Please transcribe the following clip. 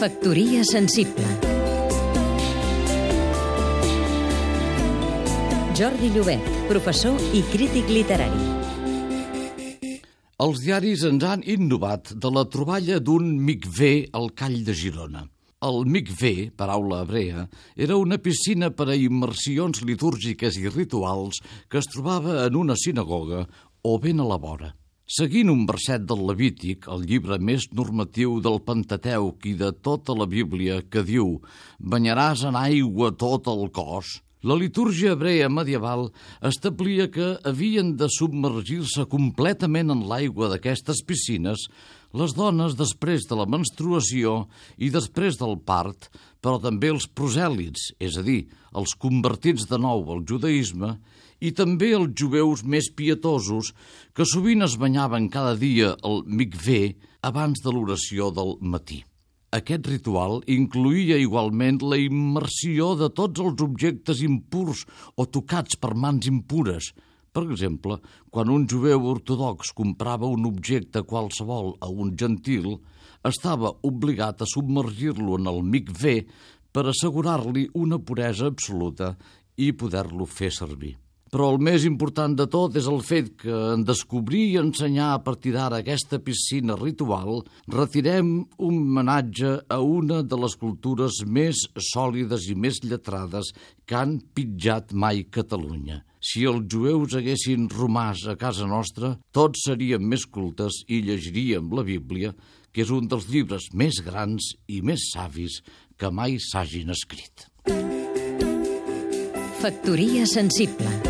Factoria sensible Jordi Llobet, professor i crític literari. Els diaris ens han innovat de la troballa d'un micvé al Call de Girona. El mikvé, paraula hebrea, era una piscina per a immersions litúrgiques i rituals que es trobava en una sinagoga o ben a la vora. Seguint un verset del Levític, el llibre més normatiu del Pentateuc i de tota la Bíblia, que diu «Banyaràs en aigua tot el cos», la litúrgia hebrea medieval establia que havien de submergir-se completament en l'aigua d'aquestes piscines les dones després de la menstruació i després del part, però també els prosèlits, és a dir, els convertits de nou al judaïsme, i també els jueus més pietosos que sovint es banyaven cada dia al mikvé abans de l'oració del matí. Aquest ritual incluïa igualment la immersió de tots els objectes impurs o tocats per mans impures. Per exemple, quan un joveu ortodox comprava un objecte qualsevol a un gentil, estava obligat a submergir-lo en el mikvé per assegurar-li una puresa absoluta i poder-lo fer servir. Però el més important de tot és el fet que en descobrir i ensenyar a partir d'ara aquesta piscina ritual retirem un homenatge a una de les cultures més sòlides i més lletrades que han pitjat mai Catalunya. Si els jueus haguessin romàs a casa nostra, tots seríem més cultes i llegiríem la Bíblia, que és un dels llibres més grans i més savis que mai s'hagin escrit. Factoria sensible